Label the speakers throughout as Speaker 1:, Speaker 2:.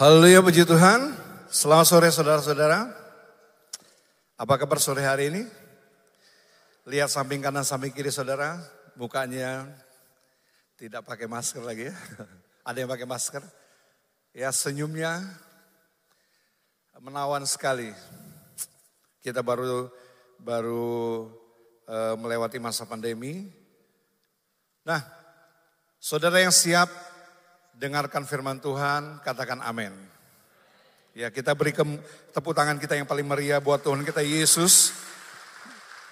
Speaker 1: Haleluya puji Tuhan. Selamat sore saudara-saudara. Apa kabar sore hari ini? Lihat samping kanan samping kiri saudara, mukanya tidak pakai masker lagi ya. Ada yang pakai masker? Ya senyumnya menawan sekali. Kita baru baru uh, melewati masa pandemi. Nah, saudara yang siap dengarkan firman Tuhan, katakan amin. Ya kita beri tepuk tangan kita yang paling meriah buat Tuhan kita Yesus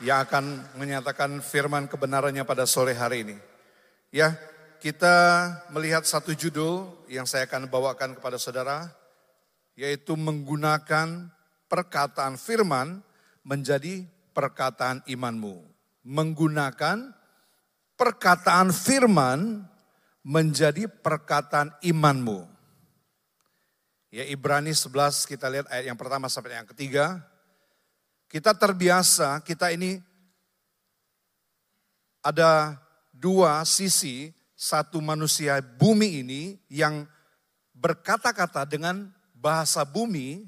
Speaker 1: yang akan menyatakan firman kebenarannya pada sore hari ini. Ya kita melihat satu judul yang saya akan bawakan kepada saudara, yaitu menggunakan perkataan firman menjadi perkataan imanmu. Menggunakan perkataan firman menjadi perkataan imanmu. Ya Ibrani 11 kita lihat ayat yang pertama sampai yang ketiga. Kita terbiasa, kita ini ada dua sisi, satu manusia bumi ini yang berkata-kata dengan bahasa bumi,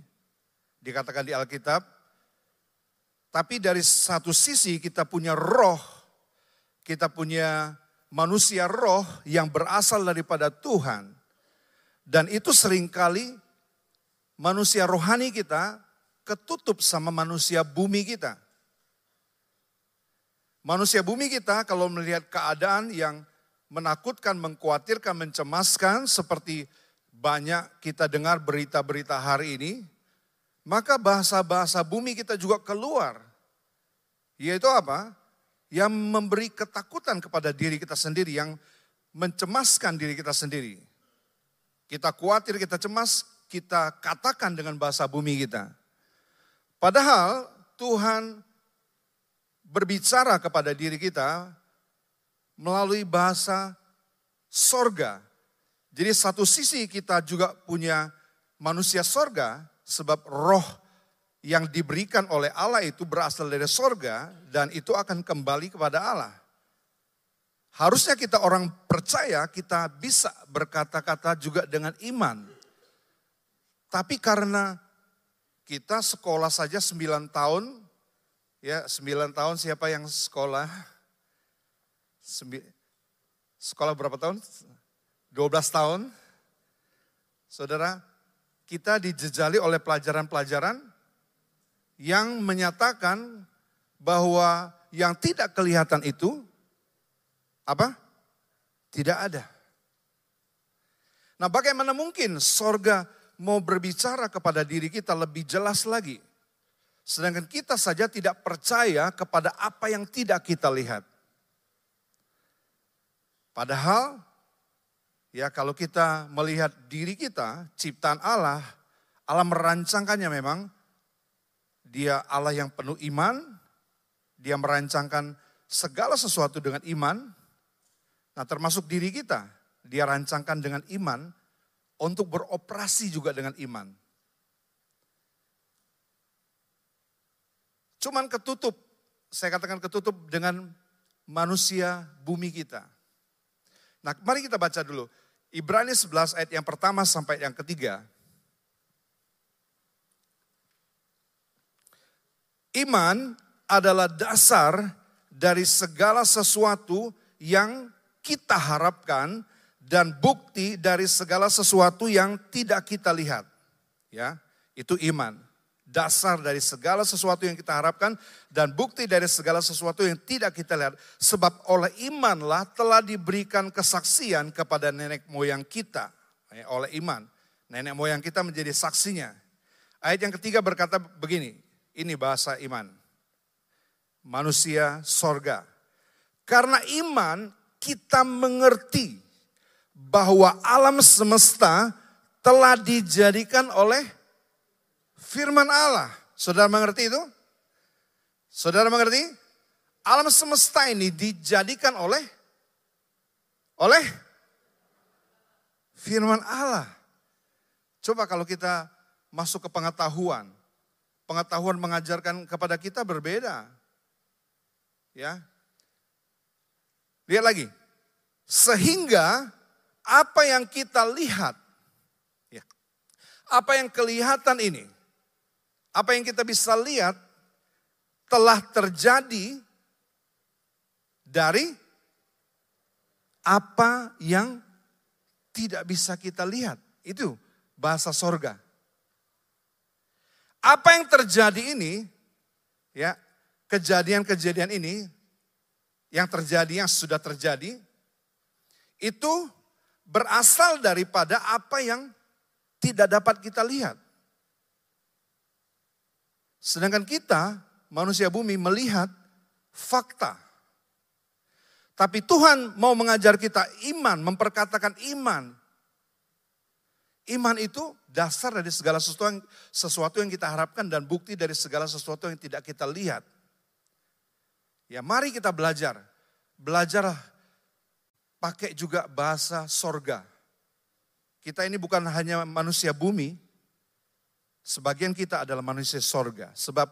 Speaker 1: dikatakan di Alkitab, tapi dari satu sisi kita punya roh, kita punya manusia roh yang berasal daripada Tuhan. Dan itu sering kali manusia rohani kita ketutup sama manusia bumi kita. Manusia bumi kita kalau melihat keadaan yang menakutkan, mengkhawatirkan, mencemaskan seperti banyak kita dengar berita-berita hari ini, maka bahasa-bahasa bumi kita juga keluar. Yaitu apa? Yang memberi ketakutan kepada diri kita sendiri, yang mencemaskan diri kita sendiri. Kita khawatir, kita cemas, kita katakan dengan bahasa bumi kita. Padahal Tuhan berbicara kepada diri kita melalui bahasa sorga. Jadi satu sisi kita juga punya manusia sorga sebab roh yang diberikan oleh Allah itu berasal dari sorga dan itu akan kembali kepada Allah. Harusnya kita orang percaya kita bisa berkata-kata juga dengan iman. Tapi karena kita sekolah saja 9 tahun, ya 9 tahun siapa yang sekolah? sekolah berapa tahun? 12 tahun. Saudara, kita dijejali oleh pelajaran-pelajaran yang menyatakan bahwa yang tidak kelihatan itu apa? Tidak ada. Nah, bagaimana mungkin sorga mau berbicara kepada diri kita lebih jelas lagi? Sedangkan kita saja tidak percaya kepada apa yang tidak kita lihat. Padahal, ya kalau kita melihat diri kita, ciptaan Allah, Allah merancangkannya memang dia Allah yang penuh iman, dia merancangkan segala sesuatu dengan iman. Nah termasuk diri kita, dia rancangkan dengan iman untuk beroperasi juga dengan iman. Cuman ketutup, saya katakan ketutup dengan manusia bumi kita. Nah mari kita baca dulu. Ibrani 11 ayat yang pertama sampai yang ketiga. Iman adalah dasar dari segala sesuatu yang kita harapkan dan bukti dari segala sesuatu yang tidak kita lihat. Ya, itu iman. Dasar dari segala sesuatu yang kita harapkan dan bukti dari segala sesuatu yang tidak kita lihat. Sebab oleh imanlah telah diberikan kesaksian kepada nenek moyang kita. Ya, oleh iman. Nenek moyang kita menjadi saksinya. Ayat yang ketiga berkata begini, ini bahasa iman. Manusia sorga. Karena iman kita mengerti bahwa alam semesta telah dijadikan oleh firman Allah. Saudara mengerti itu? Saudara mengerti? Alam semesta ini dijadikan oleh oleh firman Allah. Coba kalau kita masuk ke pengetahuan, pengetahuan mengajarkan kepada kita berbeda. Ya. Lihat lagi. Sehingga apa yang kita lihat, ya, apa yang kelihatan ini, apa yang kita bisa lihat telah terjadi dari apa yang tidak bisa kita lihat. Itu bahasa sorga. Apa yang terjadi ini, ya kejadian-kejadian ini, yang terjadi, yang sudah terjadi, itu berasal daripada apa yang tidak dapat kita lihat. Sedangkan kita, manusia bumi, melihat fakta. Tapi Tuhan mau mengajar kita iman, memperkatakan iman. Iman itu dasar dari segala sesuatu yang, sesuatu yang kita harapkan dan bukti dari segala sesuatu yang tidak kita lihat. Ya mari kita belajar. Belajarlah pakai juga bahasa sorga. Kita ini bukan hanya manusia bumi, sebagian kita adalah manusia sorga. Sebab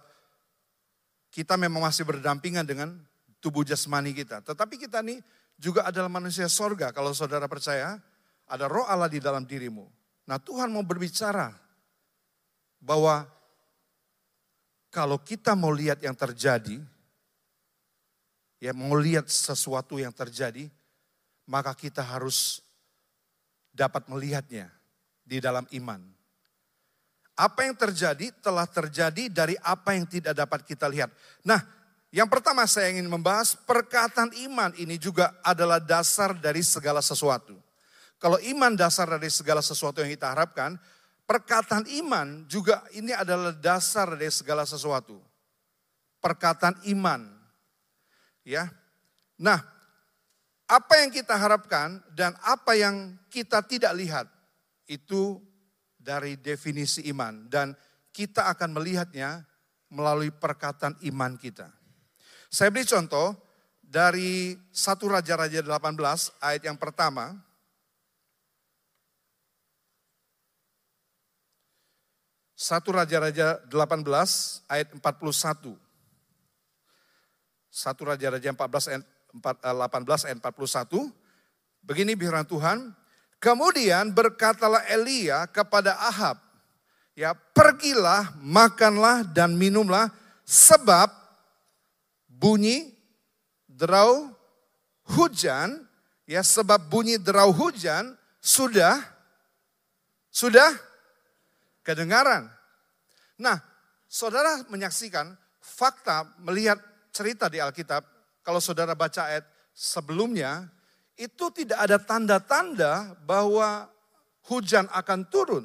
Speaker 1: kita memang masih berdampingan dengan tubuh jasmani kita. Tetapi kita ini juga adalah manusia sorga. Kalau saudara percaya, ada roh Allah di dalam dirimu. Nah Tuhan mau berbicara bahwa kalau kita mau lihat yang terjadi, ya mau lihat sesuatu yang terjadi, maka kita harus dapat melihatnya di dalam iman. Apa yang terjadi telah terjadi dari apa yang tidak dapat kita lihat. Nah, yang pertama saya ingin membahas perkataan iman ini juga adalah dasar dari segala sesuatu. Kalau iman dasar dari segala sesuatu yang kita harapkan, perkataan iman juga ini adalah dasar dari segala sesuatu. Perkataan iman. Ya. Nah, apa yang kita harapkan dan apa yang kita tidak lihat itu dari definisi iman dan kita akan melihatnya melalui perkataan iman kita. Saya beri contoh dari satu Raja-Raja 18 ayat yang pertama. Satu Raja-Raja 18 ayat 41. Satu Raja-Raja 14 ayat 18 ayat 41. Begini firman Tuhan, kemudian berkatalah Elia kepada Ahab, ya pergilah, makanlah dan minumlah sebab bunyi derau hujan, ya sebab bunyi derau hujan sudah sudah kedengaran. Nah, saudara menyaksikan fakta melihat cerita di Alkitab kalau saudara baca ayat sebelumnya, itu tidak ada tanda-tanda bahwa hujan akan turun.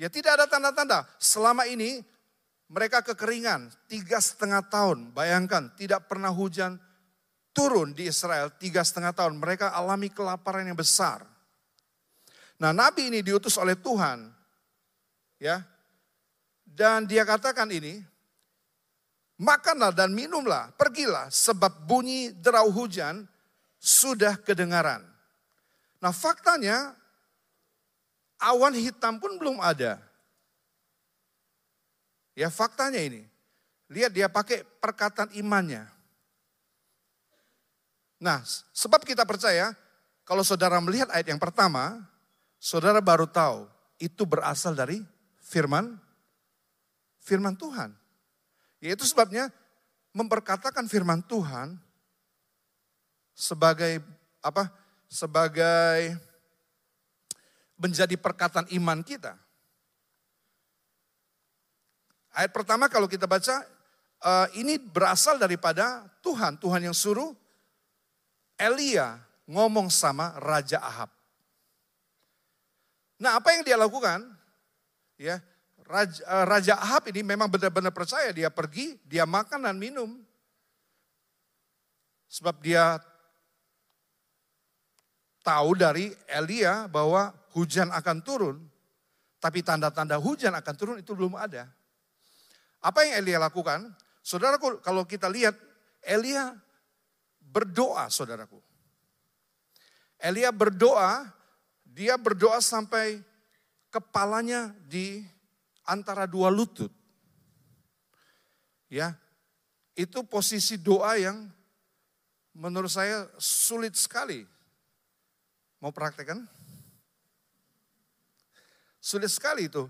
Speaker 1: Ya tidak ada tanda-tanda. Selama ini mereka kekeringan tiga setengah tahun. Bayangkan tidak pernah hujan turun di Israel tiga setengah tahun. Mereka alami kelaparan yang besar. Nah Nabi ini diutus oleh Tuhan. Ya Dan dia katakan ini, Makanlah dan minumlah, pergilah sebab bunyi derau hujan sudah kedengaran. Nah faktanya awan hitam pun belum ada. Ya faktanya ini. Lihat dia pakai perkataan imannya. Nah sebab kita percaya kalau saudara melihat ayat yang pertama, saudara baru tahu itu berasal dari firman firman Tuhan. Yaitu sebabnya memperkatakan firman Tuhan sebagai apa? Sebagai menjadi perkataan iman kita. Ayat pertama kalau kita baca uh, ini berasal daripada Tuhan, Tuhan yang suruh Elia ngomong sama Raja Ahab. Nah, apa yang dia lakukan? Ya, Raja, eh, Raja Ahab ini memang benar-benar percaya dia pergi, dia makan dan minum. Sebab dia tahu dari Elia bahwa hujan akan turun. Tapi tanda-tanda hujan akan turun itu belum ada. Apa yang Elia lakukan? Saudaraku, kalau kita lihat Elia berdoa, saudaraku. Elia berdoa, dia berdoa sampai kepalanya di antara dua lutut. Ya, itu posisi doa yang menurut saya sulit sekali. Mau praktekkan? Sulit sekali itu.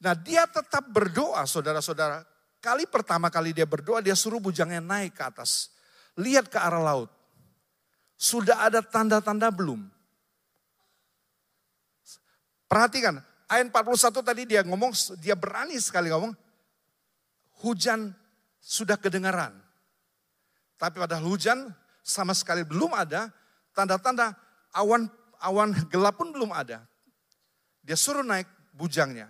Speaker 1: Nah dia tetap berdoa saudara-saudara. Kali pertama kali dia berdoa dia suruh bujangnya naik ke atas. Lihat ke arah laut. Sudah ada tanda-tanda belum? Perhatikan, ayat 41 tadi dia ngomong, dia berani sekali ngomong, hujan sudah kedengaran. Tapi pada hujan sama sekali belum ada, tanda-tanda awan awan gelap pun belum ada. Dia suruh naik bujangnya.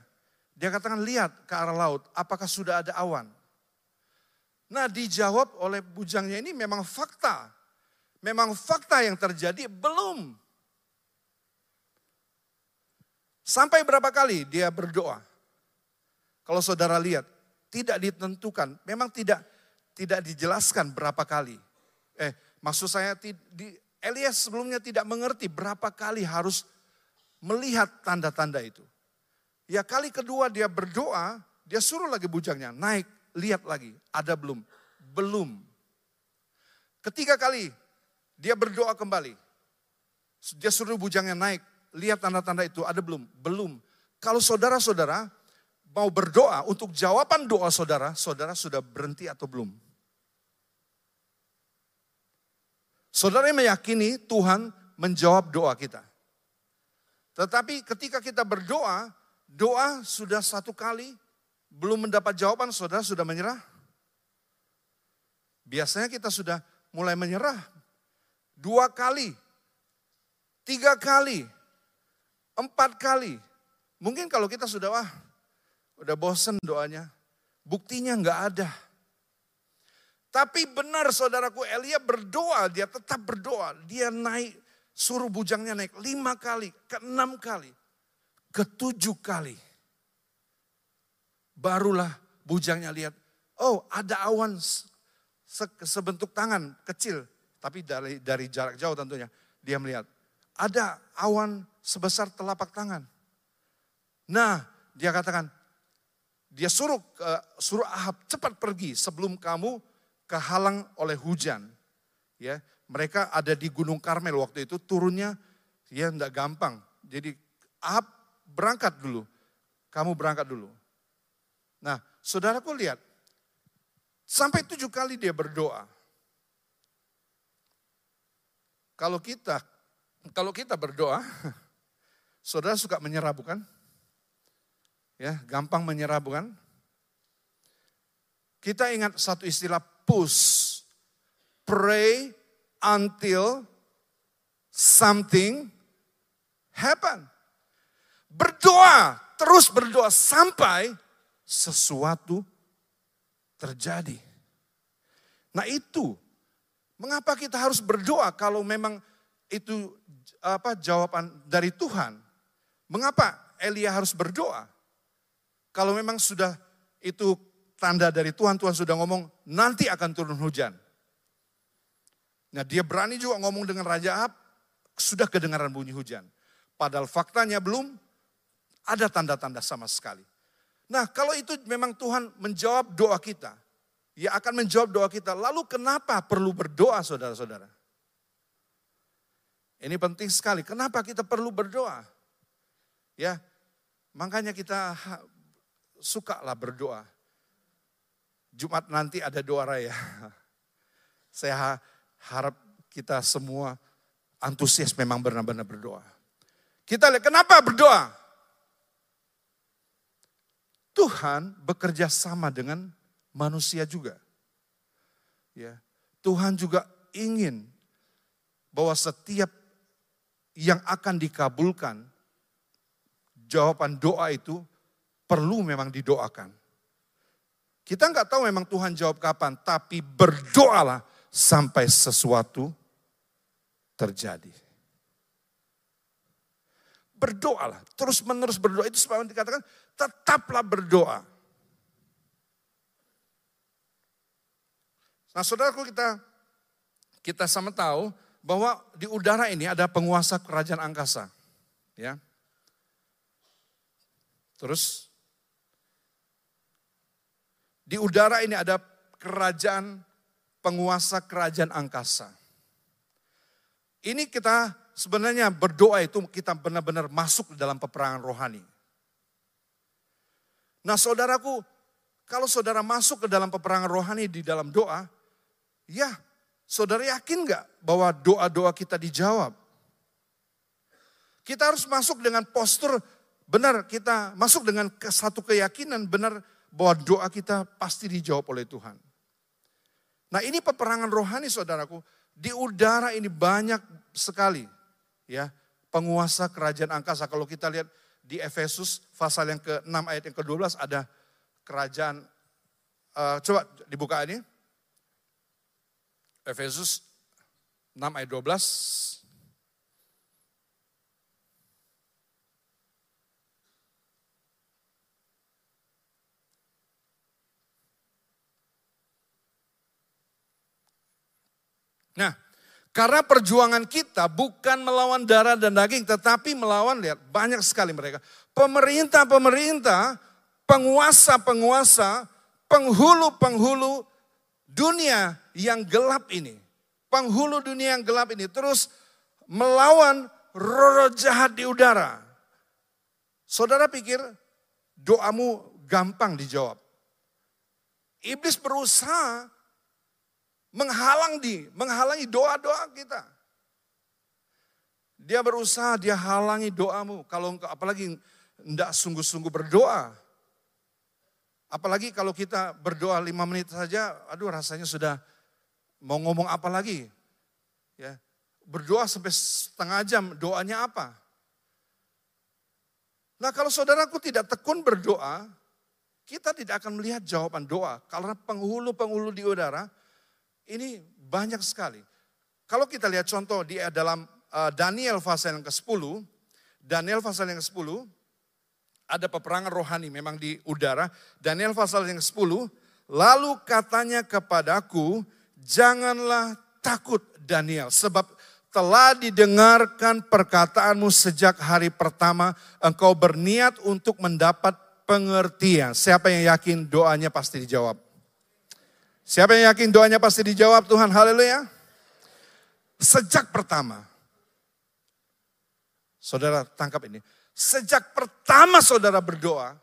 Speaker 1: Dia katakan lihat ke arah laut, apakah sudah ada awan? Nah dijawab oleh bujangnya ini memang fakta. Memang fakta yang terjadi belum. Sampai berapa kali dia berdoa? Kalau saudara lihat, tidak ditentukan, memang tidak tidak dijelaskan berapa kali. Eh, maksud saya di, Elias sebelumnya tidak mengerti berapa kali harus melihat tanda-tanda itu. Ya kali kedua dia berdoa, dia suruh lagi bujangnya, naik, lihat lagi, ada belum? Belum. Ketiga kali dia berdoa kembali. Dia suruh bujangnya naik, lihat tanda-tanda itu ada belum? Belum. Kalau saudara-saudara mau berdoa untuk jawaban doa saudara, saudara sudah berhenti atau belum? Saudara meyakini Tuhan menjawab doa kita. Tetapi ketika kita berdoa, doa sudah satu kali, belum mendapat jawaban, saudara sudah menyerah. Biasanya kita sudah mulai menyerah. Dua kali, tiga kali, Empat kali. Mungkin kalau kita sudah wah, udah bosen doanya. Buktinya nggak ada. Tapi benar saudaraku Elia berdoa, dia tetap berdoa. Dia naik, suruh bujangnya naik lima kali, ke enam kali, ke tujuh kali. Barulah bujangnya lihat, oh ada awan sebentuk tangan kecil. Tapi dari, dari jarak jauh tentunya. Dia melihat, ada awan sebesar telapak tangan. Nah, dia katakan, dia suruh suruh Ahab cepat pergi sebelum kamu kehalang oleh hujan. Ya, mereka ada di Gunung Karmel waktu itu turunnya ya enggak gampang. Jadi Ahab berangkat dulu. Kamu berangkat dulu. Nah, saudaraku lihat. Sampai tujuh kali dia berdoa. Kalau kita kalau kita berdoa, Saudara suka menyerah bukan? Ya, gampang menyerah bukan? Kita ingat satu istilah push. Pray until something happen. Berdoa, terus berdoa sampai sesuatu terjadi. Nah itu, mengapa kita harus berdoa kalau memang itu apa jawaban dari Tuhan? Mengapa Elia harus berdoa? Kalau memang sudah itu tanda dari Tuhan, Tuhan sudah ngomong nanti akan turun hujan. Nah dia berani juga ngomong dengan Raja Ahab, sudah kedengaran bunyi hujan. Padahal faktanya belum ada tanda-tanda sama sekali. Nah kalau itu memang Tuhan menjawab doa kita, ya akan menjawab doa kita. Lalu kenapa perlu berdoa saudara-saudara? Ini penting sekali. Kenapa kita perlu berdoa? Ya, makanya kita suka lah berdoa. Jumat nanti ada doa raya. Saya harap kita semua antusias memang benar-benar berdoa. Kita lihat kenapa berdoa? Tuhan bekerja sama dengan manusia juga. Ya, Tuhan juga ingin bahwa setiap yang akan dikabulkan jawaban doa itu perlu memang didoakan. Kita nggak tahu memang Tuhan jawab kapan, tapi berdoalah sampai sesuatu terjadi. Berdoalah, terus menerus berdoa. Itu sebabnya dikatakan tetaplah berdoa. Nah saudaraku kita kita sama tahu bahwa di udara ini ada penguasa kerajaan angkasa. Ya, Terus di udara ini ada kerajaan penguasa kerajaan angkasa. Ini kita sebenarnya berdoa itu kita benar-benar masuk dalam peperangan rohani. Nah saudaraku, kalau saudara masuk ke dalam peperangan rohani di dalam doa, ya saudara yakin nggak bahwa doa-doa kita dijawab? Kita harus masuk dengan postur benar, kita masuk dengan satu keyakinan benar bahwa doa kita pasti dijawab oleh Tuhan. Nah ini peperangan rohani saudaraku, di udara ini banyak sekali ya penguasa kerajaan angkasa. Kalau kita lihat di Efesus pasal yang ke-6 ayat yang ke-12 ada kerajaan, uh, coba dibuka ini. Efesus 6 ayat 12. Nah, karena perjuangan kita bukan melawan darah dan daging, tetapi melawan, lihat, banyak sekali mereka. Pemerintah-pemerintah, penguasa-penguasa, penghulu-penghulu dunia yang gelap ini. Penghulu dunia yang gelap ini terus melawan roh jahat di udara. Saudara pikir doamu gampang dijawab. Iblis berusaha menghalangi, menghalangi doa-doa kita. Dia berusaha, dia halangi doamu. Kalau engkau, apalagi tidak sungguh-sungguh berdoa. Apalagi kalau kita berdoa lima menit saja, aduh rasanya sudah mau ngomong apa lagi. Ya, berdoa sampai setengah jam, doanya apa? Nah kalau saudaraku tidak tekun berdoa, kita tidak akan melihat jawaban doa. Karena penghulu-penghulu di udara, ini banyak sekali. Kalau kita lihat contoh di eh, dalam eh, Daniel pasal yang ke-10, Daniel pasal yang ke-10, ada peperangan rohani memang di udara. Daniel pasal yang ke-10, lalu katanya kepadaku, janganlah takut Daniel, sebab telah didengarkan perkataanmu sejak hari pertama, engkau berniat untuk mendapat pengertian. Siapa yang yakin doanya pasti dijawab? Siapa yang yakin doanya pasti dijawab Tuhan, haleluya. Sejak pertama, saudara tangkap ini. Sejak pertama saudara berdoa,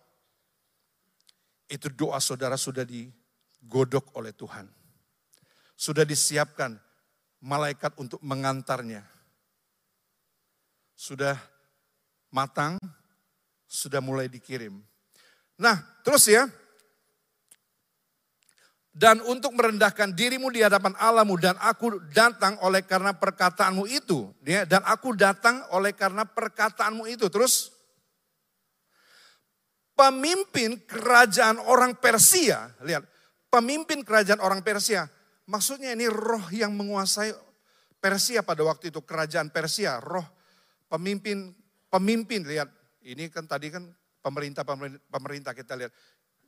Speaker 1: itu doa saudara sudah digodok oleh Tuhan. Sudah disiapkan malaikat untuk mengantarnya. Sudah matang, sudah mulai dikirim. Nah, terus ya, dan untuk merendahkan dirimu di hadapan Allahmu dan aku datang oleh karena perkataanmu itu ya dan aku datang oleh karena perkataanmu itu terus pemimpin kerajaan orang Persia lihat pemimpin kerajaan orang Persia maksudnya ini roh yang menguasai Persia pada waktu itu kerajaan Persia roh pemimpin pemimpin lihat ini kan tadi kan pemerintah pemerintah kita lihat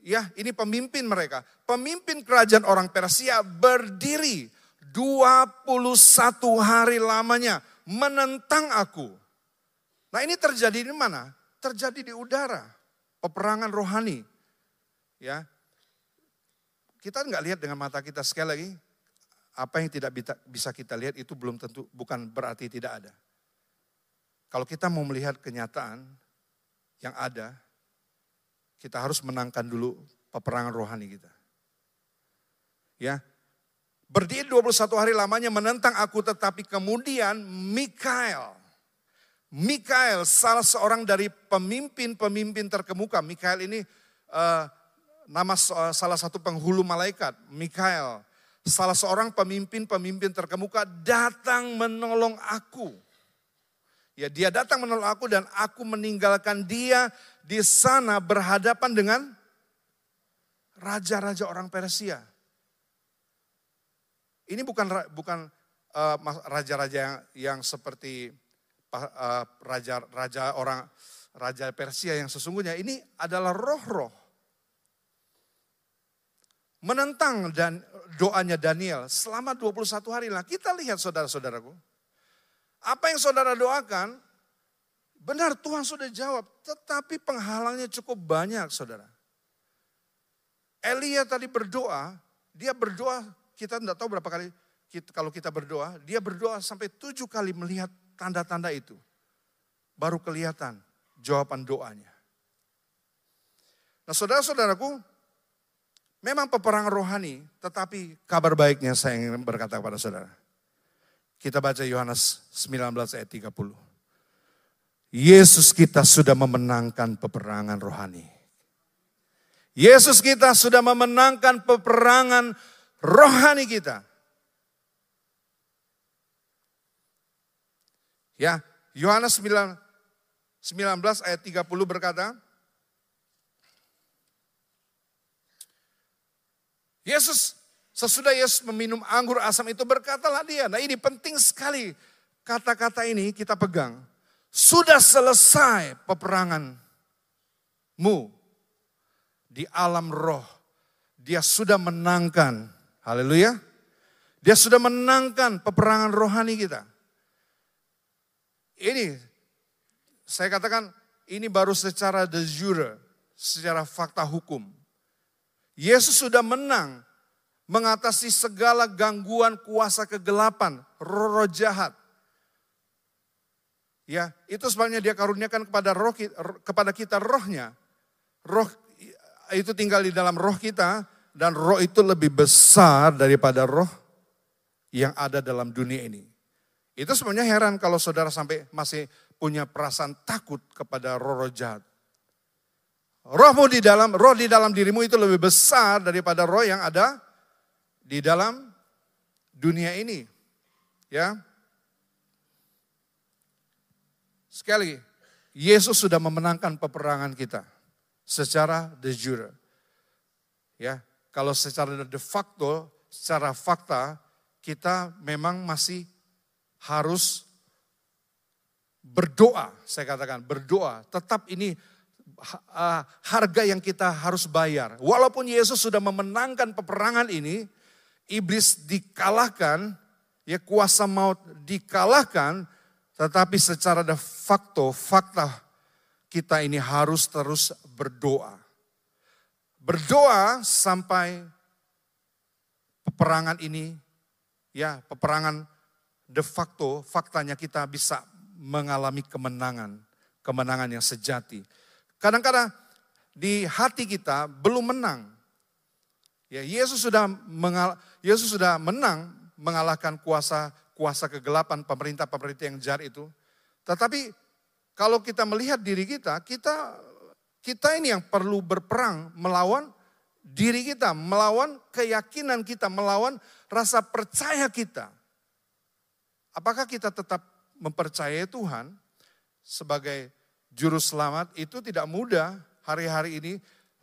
Speaker 1: Ya, ini pemimpin mereka. Pemimpin kerajaan orang Persia berdiri 21 hari lamanya menentang aku. Nah ini terjadi di mana? Terjadi di udara. Peperangan rohani. Ya, kita nggak lihat dengan mata kita sekali lagi. Apa yang tidak bisa kita lihat itu belum tentu bukan berarti tidak ada. Kalau kita mau melihat kenyataan yang ada, kita harus menangkan dulu peperangan rohani kita. Ya. Berdiri 21 hari lamanya menentang aku tetapi kemudian Mikael. Mikael salah seorang dari pemimpin-pemimpin terkemuka. Mikael ini uh, nama salah satu penghulu malaikat. Mikael salah seorang pemimpin-pemimpin terkemuka datang menolong aku. Ya dia datang menolong aku dan aku meninggalkan dia di sana berhadapan dengan raja-raja orang Persia. Ini bukan bukan uh, raja-raja yang, yang seperti uh, raja raja orang raja Persia yang sesungguhnya. Ini adalah roh-roh menentang dan doanya Daniel selama 21 hari lah. Kita lihat saudara-saudaraku. Apa yang saudara doakan, benar Tuhan sudah jawab. Tetapi penghalangnya cukup banyak saudara. Elia tadi berdoa, dia berdoa, kita tidak tahu berapa kali kita, kalau kita berdoa, dia berdoa sampai tujuh kali melihat tanda-tanda itu, baru kelihatan jawaban doanya. Nah saudara-saudaraku, memang peperangan rohani, tetapi kabar baiknya saya ingin berkata kepada saudara. Kita baca Yohanes 19 ayat 30. Yesus kita sudah memenangkan peperangan rohani. Yesus kita sudah memenangkan peperangan rohani kita. Ya, Yohanes 19 ayat 30 berkata, Yesus Sesudah Yesus meminum anggur asam itu berkatalah dia. Nah ini penting sekali kata-kata ini kita pegang. Sudah selesai peperanganmu di alam roh. Dia sudah menangkan. Haleluya. Dia sudah menangkan peperangan rohani kita. Ini saya katakan ini baru secara de jure, secara fakta hukum. Yesus sudah menang mengatasi segala gangguan kuasa kegelapan, roh, -roh jahat. Ya, itu sebabnya dia karuniakan kepada roh kepada kita rohnya. Roh itu tinggal di dalam roh kita dan roh itu lebih besar daripada roh yang ada dalam dunia ini. Itu sebenarnya heran kalau saudara sampai masih punya perasaan takut kepada roh-roh jahat. Rohmu di dalam, roh di dalam dirimu itu lebih besar daripada roh yang ada di dalam dunia ini. Ya. Sekali, Yesus sudah memenangkan peperangan kita secara de jure. Ya, kalau secara de facto, secara fakta kita memang masih harus berdoa, saya katakan berdoa. Tetap ini harga yang kita harus bayar. Walaupun Yesus sudah memenangkan peperangan ini, iblis dikalahkan, ya kuasa maut dikalahkan, tetapi secara de facto, fakta kita ini harus terus berdoa. Berdoa sampai peperangan ini, ya peperangan de facto, faktanya kita bisa mengalami kemenangan, kemenangan yang sejati. Kadang-kadang di hati kita belum menang, Ya, Yesus sudah mengal Yesus sudah menang mengalahkan kuasa kuasa kegelapan pemerintah-pemerintah yang jahat itu. Tetapi kalau kita melihat diri kita, kita kita ini yang perlu berperang melawan diri kita, melawan keyakinan kita, melawan rasa percaya kita. Apakah kita tetap mempercayai Tuhan sebagai juru selamat? Itu tidak mudah hari-hari ini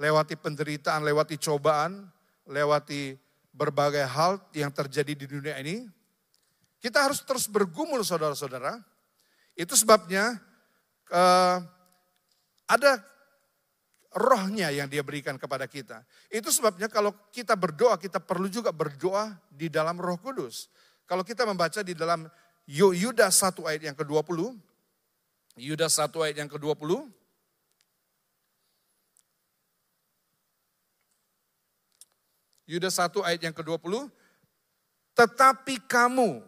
Speaker 1: lewati penderitaan, lewati cobaan, lewati berbagai hal yang terjadi di dunia ini, kita harus terus bergumul saudara-saudara. Itu sebabnya uh, ada rohnya yang dia berikan kepada kita. Itu sebabnya kalau kita berdoa, kita perlu juga berdoa di dalam roh kudus. Kalau kita membaca di dalam Yudas 1 ayat yang ke-20, Yudas 1 ayat yang ke-20, Yudas 1 ayat yang ke-20. Tetapi kamu,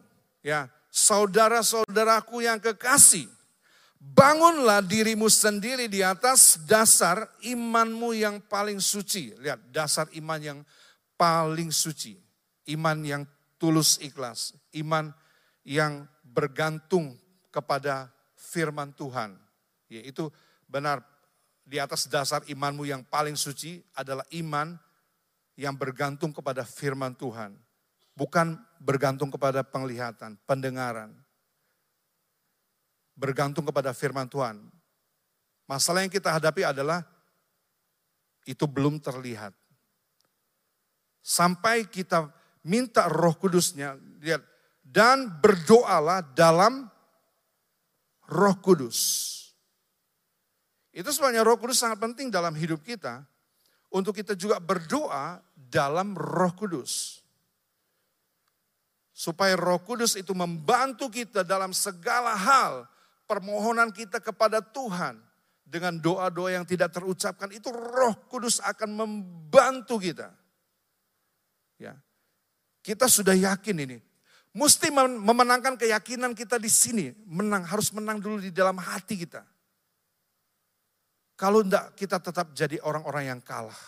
Speaker 1: ya saudara-saudaraku yang kekasih, bangunlah dirimu sendiri di atas dasar imanmu yang paling suci. Lihat, dasar iman yang paling suci. Iman yang tulus ikhlas. Iman yang bergantung kepada firman Tuhan. Yaitu benar di atas dasar imanmu yang paling suci adalah iman yang bergantung kepada firman Tuhan. Bukan bergantung kepada penglihatan, pendengaran. Bergantung kepada firman Tuhan. Masalah yang kita hadapi adalah itu belum terlihat. Sampai kita minta roh kudusnya, lihat, dan berdoalah dalam roh kudus. Itu sebenarnya roh kudus sangat penting dalam hidup kita untuk kita juga berdoa dalam Roh Kudus. Supaya Roh Kudus itu membantu kita dalam segala hal permohonan kita kepada Tuhan dengan doa-doa yang tidak terucapkan itu Roh Kudus akan membantu kita. Ya. Kita sudah yakin ini Mesti memenangkan keyakinan kita di sini. Menang, harus menang dulu di dalam hati kita. Kalau enggak, kita tetap jadi orang-orang yang kalah.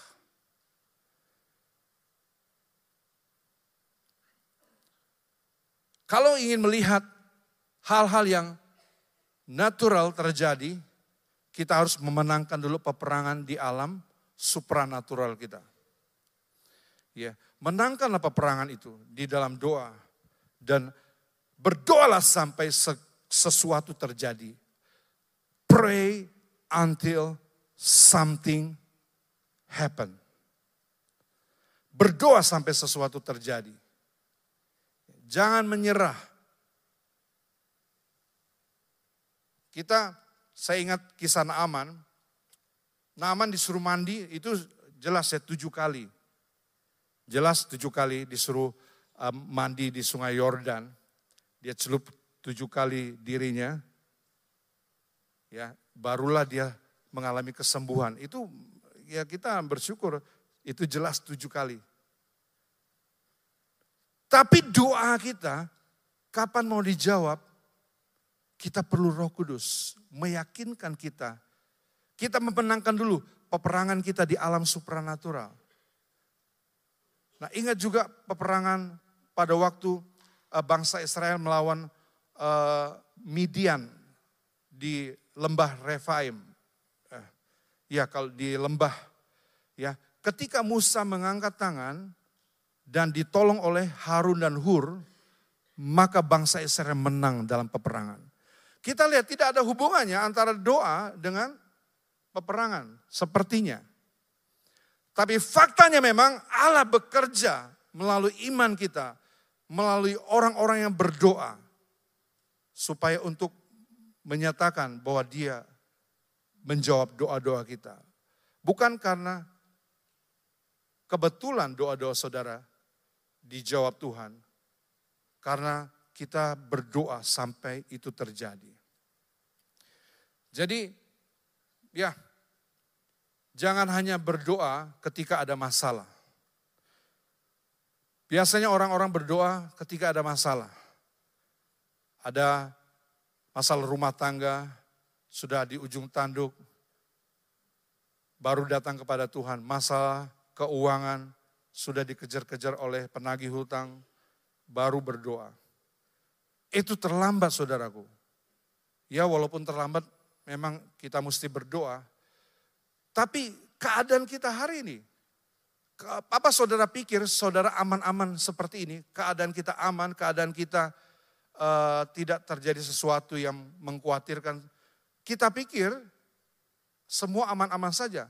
Speaker 1: Kalau ingin melihat hal-hal yang natural terjadi, kita harus memenangkan dulu peperangan di alam supranatural kita. Ya, menangkanlah peperangan itu di dalam doa dan berdoalah sampai sesuatu terjadi. Pray until something happen. Berdoa sampai sesuatu terjadi. Jangan menyerah. Kita, saya ingat kisah Naaman. Naaman disuruh mandi itu jelas ya tujuh kali. Jelas tujuh kali disuruh mandi di sungai Yordan. Dia celup tujuh kali dirinya. Ya, barulah dia mengalami kesembuhan. Itu ya kita bersyukur itu jelas tujuh kali. Tapi doa kita, kapan mau dijawab, kita perlu roh kudus. Meyakinkan kita. Kita memenangkan dulu peperangan kita di alam supranatural. Nah ingat juga peperangan pada waktu eh, bangsa Israel melawan uh, Midian di lembah Refaim. Eh, ya kalau di lembah. Ya, ketika Musa mengangkat tangan, dan ditolong oleh Harun dan Hur, maka bangsa Israel menang dalam peperangan. Kita lihat tidak ada hubungannya antara doa dengan peperangan, sepertinya. Tapi faktanya memang Allah bekerja melalui iman kita, melalui orang-orang yang berdoa, supaya untuk menyatakan bahwa dia menjawab doa-doa kita. Bukan karena kebetulan doa-doa saudara dijawab Tuhan. Karena kita berdoa sampai itu terjadi. Jadi ya jangan hanya berdoa ketika ada masalah. Biasanya orang-orang berdoa ketika ada masalah. Ada masalah rumah tangga, sudah di ujung tanduk, baru datang kepada Tuhan. Masalah keuangan, sudah dikejar-kejar oleh penagih hutang, baru berdoa. Itu terlambat saudaraku. Ya walaupun terlambat memang kita mesti berdoa. Tapi keadaan kita hari ini, apa saudara pikir saudara aman-aman seperti ini? Keadaan kita aman, keadaan kita uh, tidak terjadi sesuatu yang mengkhawatirkan. Kita pikir semua aman-aman saja.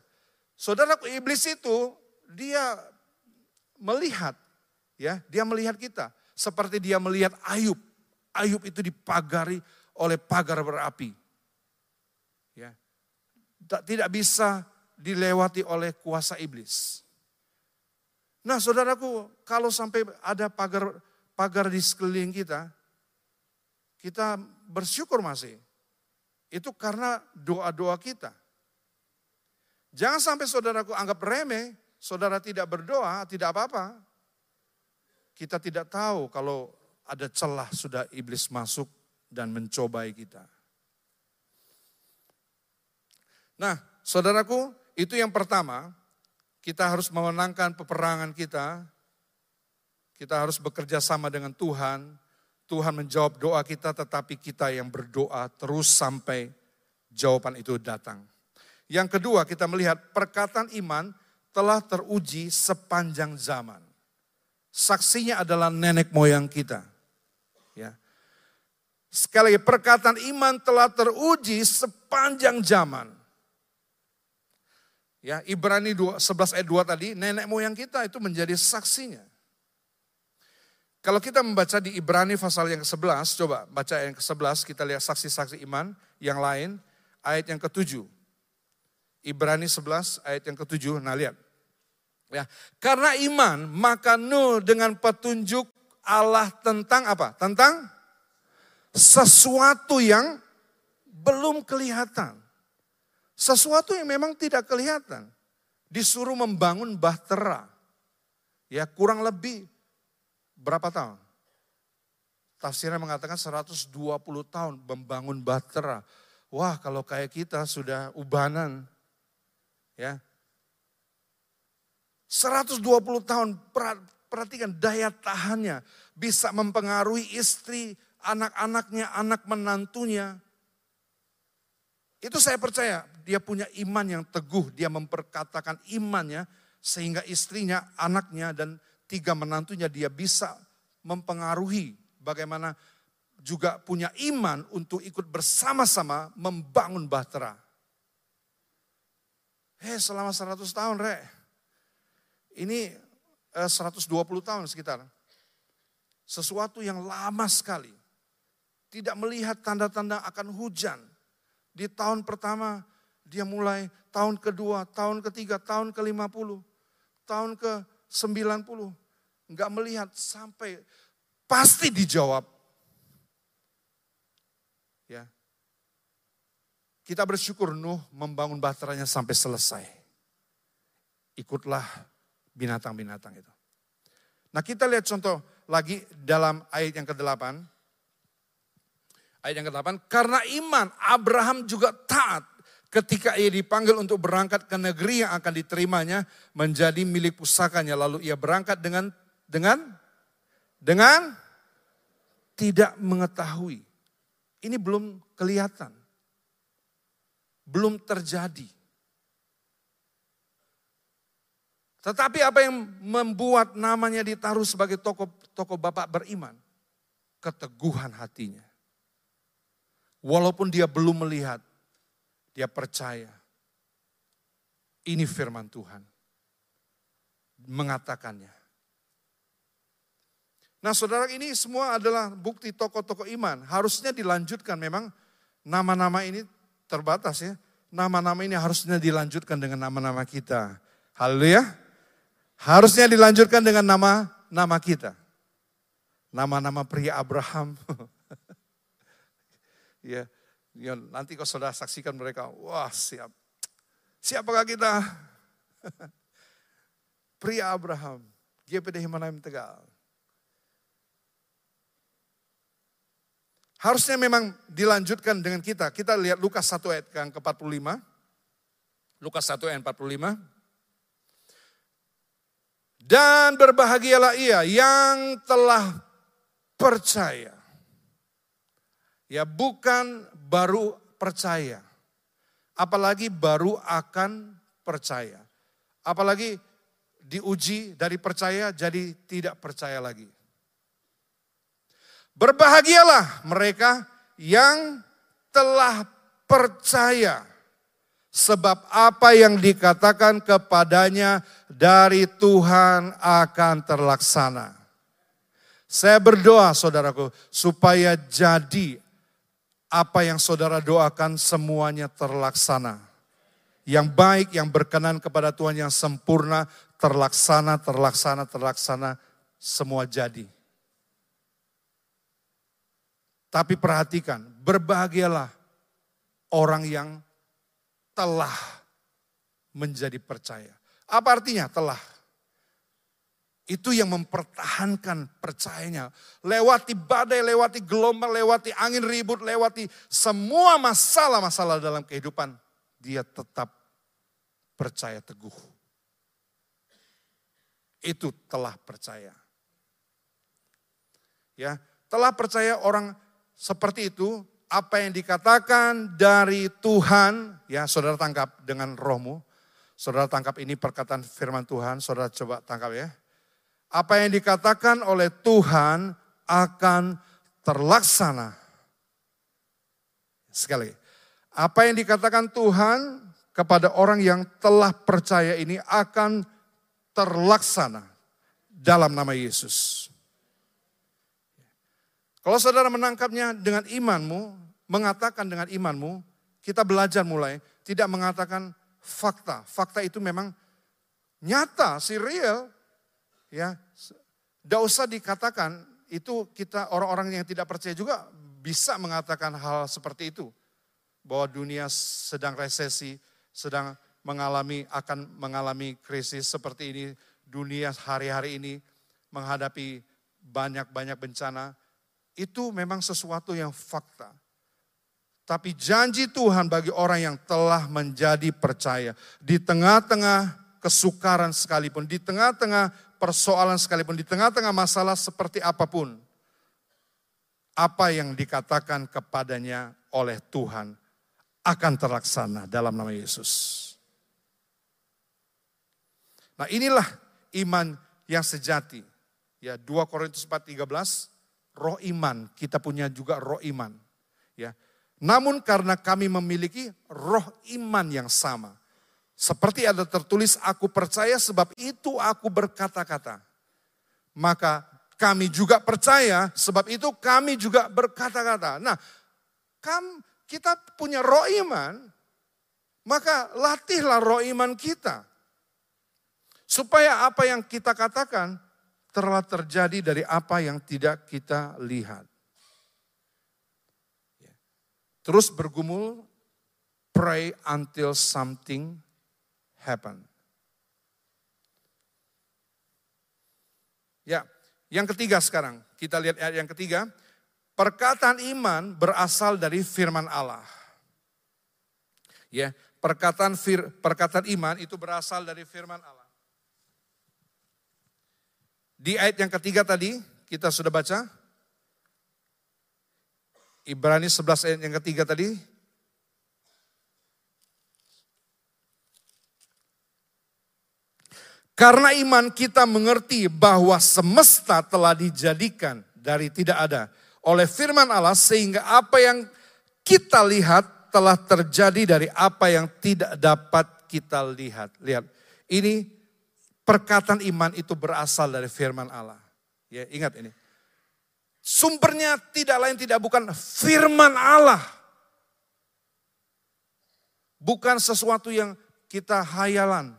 Speaker 1: Saudaraku iblis itu dia melihat, ya, dia melihat kita seperti dia melihat Ayub. Ayub itu dipagari oleh pagar berapi. Ya. Tidak bisa dilewati oleh kuasa iblis. Nah, saudaraku, kalau sampai ada pagar pagar di sekeliling kita, kita bersyukur masih. Itu karena doa-doa kita. Jangan sampai saudaraku anggap remeh saudara tidak berdoa, tidak apa-apa. Kita tidak tahu kalau ada celah sudah iblis masuk dan mencobai kita. Nah, saudaraku, itu yang pertama. Kita harus memenangkan peperangan kita. Kita harus bekerja sama dengan Tuhan. Tuhan menjawab doa kita, tetapi kita yang berdoa terus sampai jawaban itu datang. Yang kedua, kita melihat perkataan iman telah teruji sepanjang zaman. Saksinya adalah nenek moyang kita. Ya. Sekali lagi perkataan iman telah teruji sepanjang zaman. Ya, Ibrani 2, 11 ayat 2 tadi, nenek moyang kita itu menjadi saksinya. Kalau kita membaca di Ibrani pasal yang ke-11, coba baca yang ke-11, kita lihat saksi-saksi iman yang lain, ayat yang ke-7. Ibrani 11 ayat yang ke-7, nah lihat. Ya, karena iman, maka Nuh dengan petunjuk Allah tentang apa? Tentang sesuatu yang belum kelihatan. Sesuatu yang memang tidak kelihatan. Disuruh membangun bahtera. Ya kurang lebih berapa tahun? tafsirnya mengatakan 120 tahun membangun Bahtera. Wah, kalau kayak kita sudah ubanan. Ya. 120 tahun perhatikan daya tahannya bisa mempengaruhi istri, anak-anaknya, anak menantunya. Itu saya percaya dia punya iman yang teguh, dia memperkatakan imannya sehingga istrinya, anaknya dan tiga menantunya dia bisa mempengaruhi bagaimana juga punya iman untuk ikut bersama-sama membangun bahtera. Hei selama 100 tahun Rek, ini eh, 120 tahun sekitar. Sesuatu yang lama sekali. Tidak melihat tanda-tanda akan hujan. Di tahun pertama dia mulai, tahun kedua, tahun ketiga, tahun ke-50, tahun ke-90. Enggak melihat sampai pasti dijawab. Ya. Kita bersyukur Nuh membangun bahteranya sampai selesai. Ikutlah binatang-binatang itu. Nah kita lihat contoh lagi dalam ayat yang ke-8. Ayat yang ke-8, karena iman Abraham juga taat ketika ia dipanggil untuk berangkat ke negeri yang akan diterimanya menjadi milik pusakanya. Lalu ia berangkat dengan dengan dengan tidak mengetahui. Ini belum kelihatan. Belum terjadi. Tetapi apa yang membuat namanya ditaruh sebagai tokoh tokoh bapak beriman? Keteguhan hatinya. Walaupun dia belum melihat, dia percaya. Ini firman Tuhan. Mengatakannya. Nah saudara ini semua adalah bukti tokoh-tokoh iman. Harusnya dilanjutkan memang nama-nama ini terbatas ya. Nama-nama ini harusnya dilanjutkan dengan nama-nama kita. Haleluya. Harusnya dilanjutkan dengan nama-nama kita. Nama-nama pria Abraham. ya, ya, nanti kalau saudara saksikan mereka, wah siap. Siapakah kita? pria Abraham, GPD Himanaim Tegal. Harusnya memang dilanjutkan dengan kita. Kita lihat Lukas 1 ayat yang ke-45. Lukas 1 ayat 45. Dan berbahagialah ia yang telah percaya. Ya bukan baru percaya. Apalagi baru akan percaya. Apalagi diuji dari percaya jadi tidak percaya lagi. Berbahagialah mereka yang telah percaya. Sebab apa yang dikatakan kepadanya dari Tuhan akan terlaksana. Saya berdoa saudaraku supaya jadi apa yang saudara doakan semuanya terlaksana. Yang baik, yang berkenan kepada Tuhan yang sempurna, terlaksana, terlaksana, terlaksana, semua jadi. Tapi perhatikan, berbahagialah orang yang telah menjadi percaya. Apa artinya telah? Itu yang mempertahankan percayanya. Lewati badai, lewati gelombang, lewati angin ribut, lewati semua masalah-masalah dalam kehidupan. Dia tetap percaya teguh. Itu telah percaya. Ya, telah percaya orang seperti itu, apa yang dikatakan dari Tuhan, ya saudara tangkap dengan rohmu. Saudara tangkap ini perkataan firman Tuhan, saudara coba tangkap ya. Apa yang dikatakan oleh Tuhan akan terlaksana. Sekali, apa yang dikatakan Tuhan kepada orang yang telah percaya ini akan terlaksana dalam nama Yesus. Kalau saudara menangkapnya dengan imanmu, mengatakan dengan imanmu, kita belajar mulai tidak mengatakan fakta. Fakta itu memang nyata, si real. Ya, tidak usah dikatakan itu kita orang-orang yang tidak percaya juga bisa mengatakan hal seperti itu. Bahwa dunia sedang resesi, sedang mengalami akan mengalami krisis seperti ini. Dunia hari-hari ini menghadapi banyak-banyak bencana itu memang sesuatu yang fakta. Tapi janji Tuhan bagi orang yang telah menjadi percaya di tengah-tengah kesukaran sekalipun, di tengah-tengah persoalan sekalipun, di tengah-tengah masalah seperti apa pun, apa yang dikatakan kepadanya oleh Tuhan akan terlaksana dalam nama Yesus. Nah inilah iman yang sejati. Ya 2 Korintus 4:13, roh iman, kita punya juga roh iman. Ya, namun karena kami memiliki roh iman yang sama. Seperti ada tertulis, aku percaya sebab itu aku berkata-kata. Maka kami juga percaya sebab itu kami juga berkata-kata. Nah, kam, kita punya roh iman, maka latihlah roh iman kita. Supaya apa yang kita katakan telah terjadi dari apa yang tidak kita lihat. Terus bergumul, pray until something happen. Ya, yang ketiga sekarang, kita lihat ayat yang ketiga. Perkataan iman berasal dari firman Allah. Ya, perkataan fir, perkataan iman itu berasal dari firman Allah. Di ayat yang ketiga tadi kita sudah baca, Ibrani 11 ayat yang ketiga tadi. Karena iman kita mengerti bahwa semesta telah dijadikan dari tidak ada oleh firman Allah sehingga apa yang kita lihat telah terjadi dari apa yang tidak dapat kita lihat. Lihat, ini perkataan iman itu berasal dari firman Allah. Ya, ingat ini. Sumbernya tidak lain tidak bukan firman Allah. Bukan sesuatu yang kita hayalan.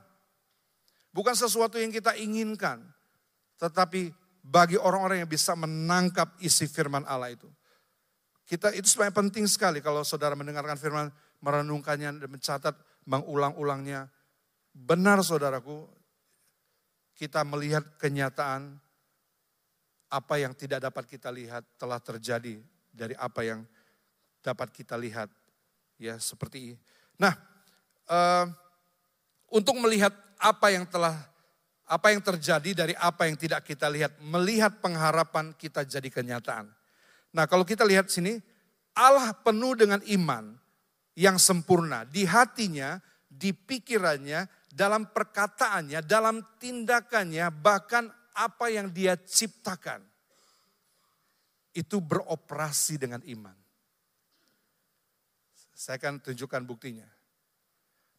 Speaker 1: Bukan sesuatu yang kita inginkan. Tetapi bagi orang-orang yang bisa menangkap isi firman Allah itu. Kita itu sebenarnya penting sekali kalau saudara mendengarkan firman, merenungkannya dan mencatat, mengulang-ulangnya. Benar saudaraku, kita melihat kenyataan apa yang tidak dapat kita lihat telah terjadi dari apa yang dapat kita lihat. Ya, seperti ini. Nah, uh, untuk melihat apa yang telah apa yang terjadi dari apa yang tidak kita lihat, melihat pengharapan kita jadi kenyataan. Nah, kalau kita lihat sini, Allah penuh dengan iman yang sempurna di hatinya, di pikirannya, dalam perkataannya, dalam tindakannya, bahkan apa yang dia ciptakan itu beroperasi dengan iman. Saya akan tunjukkan buktinya.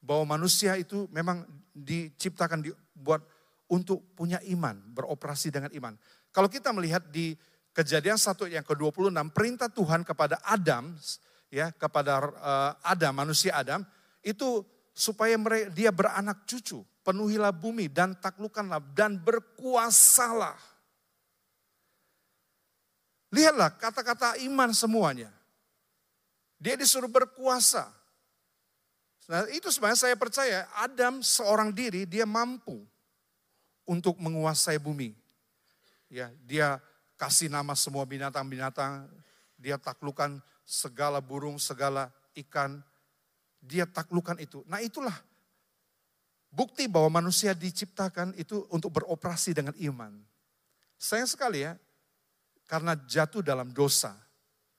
Speaker 1: Bahwa manusia itu memang diciptakan dibuat untuk punya iman, beroperasi dengan iman. Kalau kita melihat di kejadian satu yang ke-26, perintah Tuhan kepada Adam, ya kepada uh, Adam, manusia Adam, itu supaya mereka, dia beranak cucu penuhilah bumi dan taklukkanlah dan berkuasalah. Lihatlah kata-kata iman semuanya. Dia disuruh berkuasa. Nah, itu sebenarnya saya percaya Adam seorang diri dia mampu untuk menguasai bumi. Ya, dia kasih nama semua binatang-binatang, dia taklukkan segala burung, segala ikan, dia taklukkan itu. Nah, itulah Bukti bahwa manusia diciptakan itu untuk beroperasi dengan iman. Sayang sekali ya, karena jatuh dalam dosa,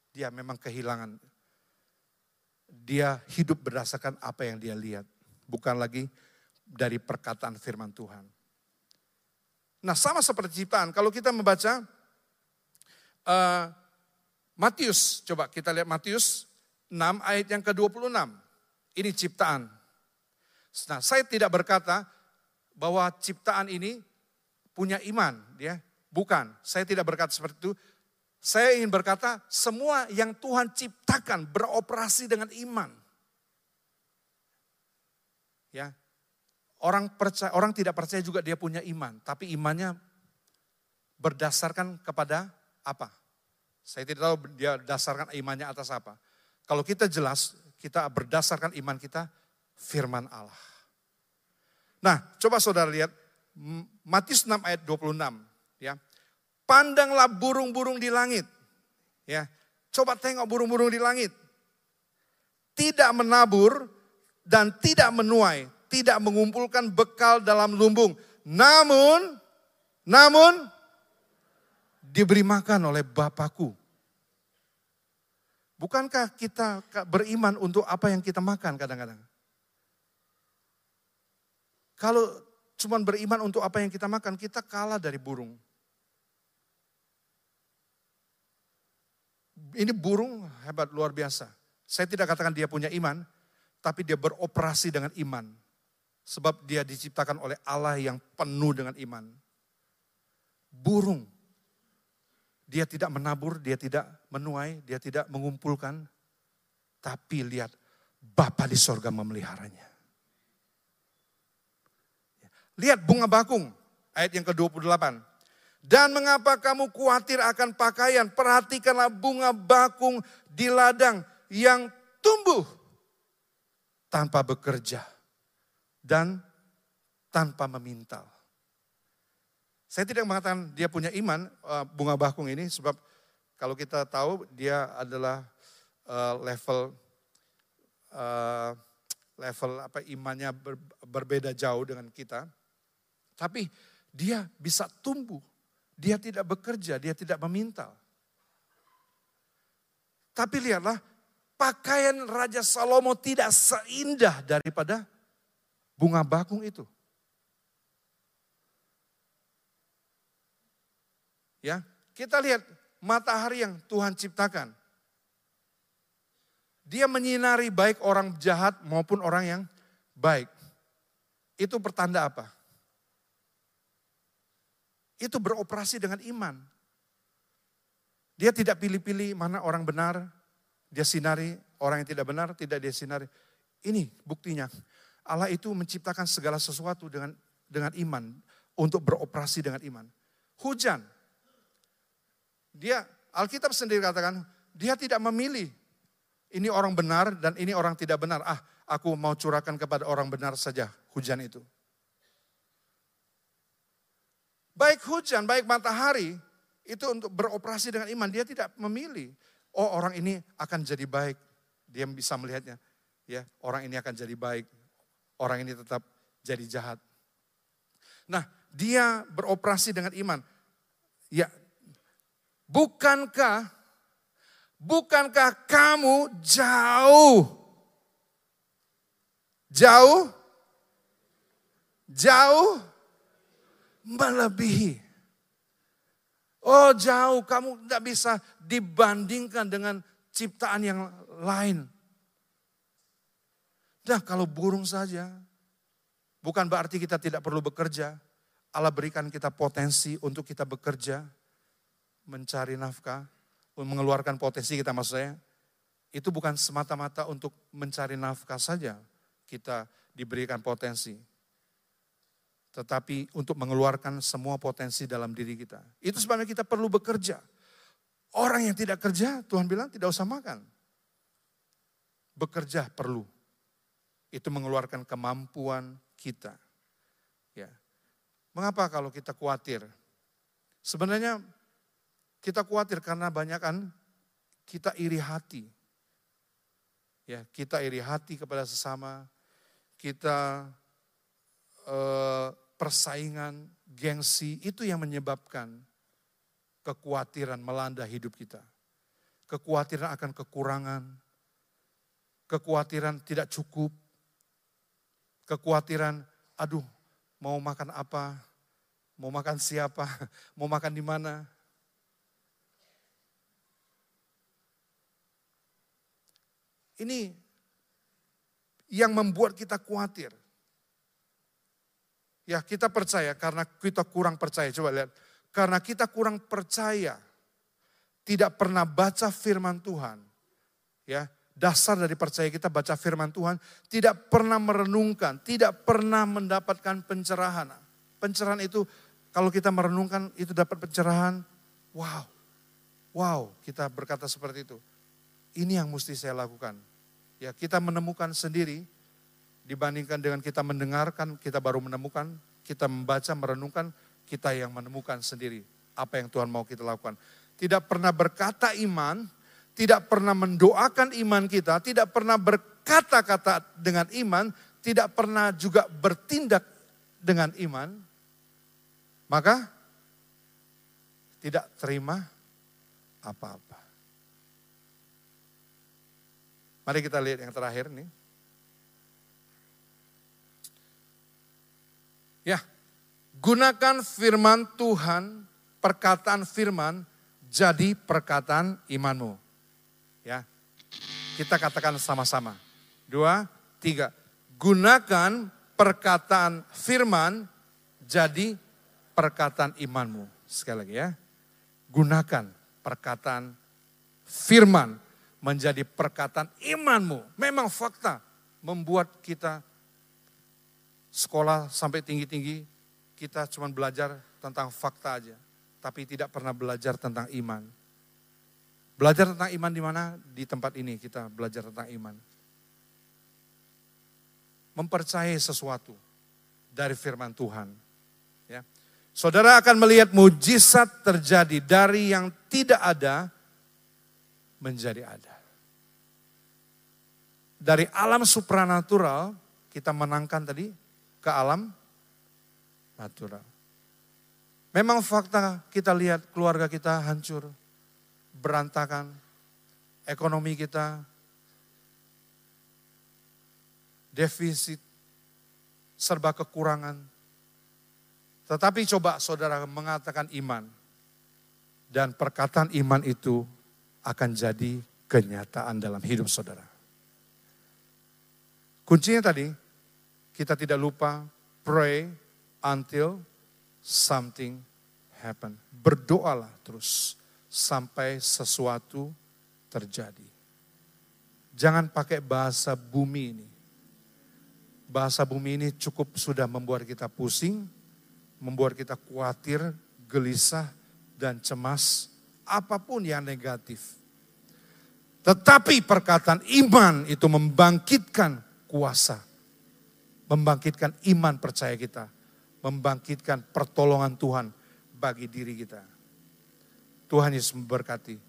Speaker 1: dia memang kehilangan. Dia hidup berdasarkan apa yang dia lihat, bukan lagi dari perkataan firman Tuhan. Nah sama seperti ciptaan, kalau kita membaca uh, Matius, coba kita lihat Matius 6 ayat yang ke-26. Ini ciptaan. Nah, saya tidak berkata bahwa ciptaan ini punya iman, ya. Bukan, saya tidak berkata seperti itu. Saya ingin berkata semua yang Tuhan ciptakan beroperasi dengan iman. Ya. Orang percaya, orang tidak percaya juga dia punya iman, tapi imannya berdasarkan kepada apa? Saya tidak tahu dia dasarkan imannya atas apa. Kalau kita jelas, kita berdasarkan iman kita firman Allah. Nah, coba saudara lihat Matius 6 ayat 26 ya. Pandanglah burung-burung di langit. Ya, coba tengok burung-burung di langit. Tidak menabur dan tidak menuai, tidak mengumpulkan bekal dalam lumbung. Namun, namun diberi makan oleh Bapakku. Bukankah kita beriman untuk apa yang kita makan kadang-kadang? Kalau cuma beriman untuk apa yang kita makan, kita kalah dari burung. Ini burung hebat luar biasa. Saya tidak katakan dia punya iman, tapi dia beroperasi dengan iman. Sebab dia diciptakan oleh Allah yang penuh dengan iman. Burung dia tidak menabur, dia tidak menuai, dia tidak mengumpulkan. Tapi lihat, Bapa di sorga memeliharanya. Lihat bunga bakung, ayat yang ke-28. Dan mengapa kamu khawatir akan pakaian? Perhatikanlah bunga bakung di ladang yang tumbuh tanpa bekerja dan tanpa memintal. Saya tidak mengatakan dia punya iman eh, bunga bakung ini sebab kalau kita tahu dia adalah eh, level eh, level apa imannya berbeda jauh dengan kita. Tapi dia bisa tumbuh. Dia tidak bekerja, dia tidak memintal. Tapi lihatlah, pakaian Raja Salomo tidak seindah daripada bunga bakung itu. Ya, kita lihat matahari yang Tuhan ciptakan. Dia menyinari baik orang jahat maupun orang yang baik. Itu pertanda apa? Itu beroperasi dengan iman. Dia tidak pilih-pilih mana orang benar, dia sinari orang yang tidak benar, tidak dia sinari. Ini buktinya. Allah itu menciptakan segala sesuatu dengan dengan iman untuk beroperasi dengan iman. Hujan, dia Alkitab sendiri katakan dia tidak memilih ini orang benar dan ini orang tidak benar. Ah, aku mau curahkan kepada orang benar saja hujan itu. Baik hujan, baik matahari itu untuk beroperasi dengan iman. Dia tidak memilih. Oh orang ini akan jadi baik. Dia bisa melihatnya. Ya, orang ini akan jadi baik. Orang ini tetap jadi jahat. Nah, dia beroperasi dengan iman. Ya, Bukankah bukankah kamu jauh jauh jauh melebihi Oh jauh, kamu tidak bisa dibandingkan dengan ciptaan yang lain. Dah kalau burung saja, bukan berarti kita tidak perlu bekerja. Allah berikan kita potensi untuk kita bekerja mencari nafkah, mengeluarkan potensi kita maksud saya, itu bukan semata-mata untuk mencari nafkah saja kita diberikan potensi. Tetapi untuk mengeluarkan semua potensi dalam diri kita. Itu sebabnya kita perlu bekerja. Orang yang tidak kerja, Tuhan bilang tidak usah makan. Bekerja perlu. Itu mengeluarkan kemampuan kita. Ya. Mengapa kalau kita khawatir? Sebenarnya kita khawatir karena banyak kan kita iri hati. Ya, kita iri hati kepada sesama, kita eh, persaingan, gengsi, itu yang menyebabkan kekhawatiran melanda hidup kita. Kekhawatiran akan kekurangan, kekhawatiran tidak cukup, kekhawatiran, aduh mau makan apa, mau makan siapa, mau makan di mana. Ini yang membuat kita khawatir. Ya kita percaya karena kita kurang percaya. Coba lihat. Karena kita kurang percaya. Tidak pernah baca firman Tuhan. Ya, dasar dari percaya kita baca firman Tuhan, tidak pernah merenungkan, tidak pernah mendapatkan pencerahan. Pencerahan itu kalau kita merenungkan itu dapat pencerahan, wow. Wow, kita berkata seperti itu. Ini yang mesti saya lakukan. Ya, kita menemukan sendiri dibandingkan dengan kita mendengarkan, kita baru menemukan, kita membaca, merenungkan, kita yang menemukan sendiri apa yang Tuhan mau kita lakukan. tidak pernah berkata iman, tidak pernah mendoakan iman kita, tidak pernah berkata-kata dengan iman, tidak pernah juga bertindak dengan iman, maka tidak terima apa-apa. Mari kita lihat yang terakhir nih. Ya, gunakan firman Tuhan, perkataan firman jadi perkataan imanmu. Ya. Kita katakan sama-sama. Dua, tiga. Gunakan perkataan firman jadi perkataan imanmu. Sekali lagi ya. Gunakan perkataan firman menjadi perkataan imanmu. Memang fakta membuat kita sekolah sampai tinggi-tinggi, kita cuma belajar tentang fakta aja. Tapi tidak pernah belajar tentang iman. Belajar tentang iman di mana? Di tempat ini kita belajar tentang iman. Mempercayai sesuatu dari firman Tuhan. Ya. Saudara akan melihat mujizat terjadi dari yang tidak ada menjadi ada. Dari alam supranatural kita menangkan tadi ke alam natural. Memang fakta kita lihat keluarga kita hancur, berantakan, ekonomi kita defisit, serba kekurangan. Tetapi coba saudara mengatakan iman. Dan perkataan iman itu akan jadi kenyataan dalam hidup saudara. Kuncinya tadi, kita tidak lupa pray until something happen. Berdoalah terus sampai sesuatu terjadi. Jangan pakai bahasa bumi ini. Bahasa bumi ini cukup sudah membuat kita pusing, membuat kita khawatir, gelisah, dan cemas, apa pun yang negatif. Tetapi perkataan iman itu membangkitkan kuasa, membangkitkan iman percaya kita, membangkitkan pertolongan Tuhan bagi diri kita. Tuhan Yesus memberkati.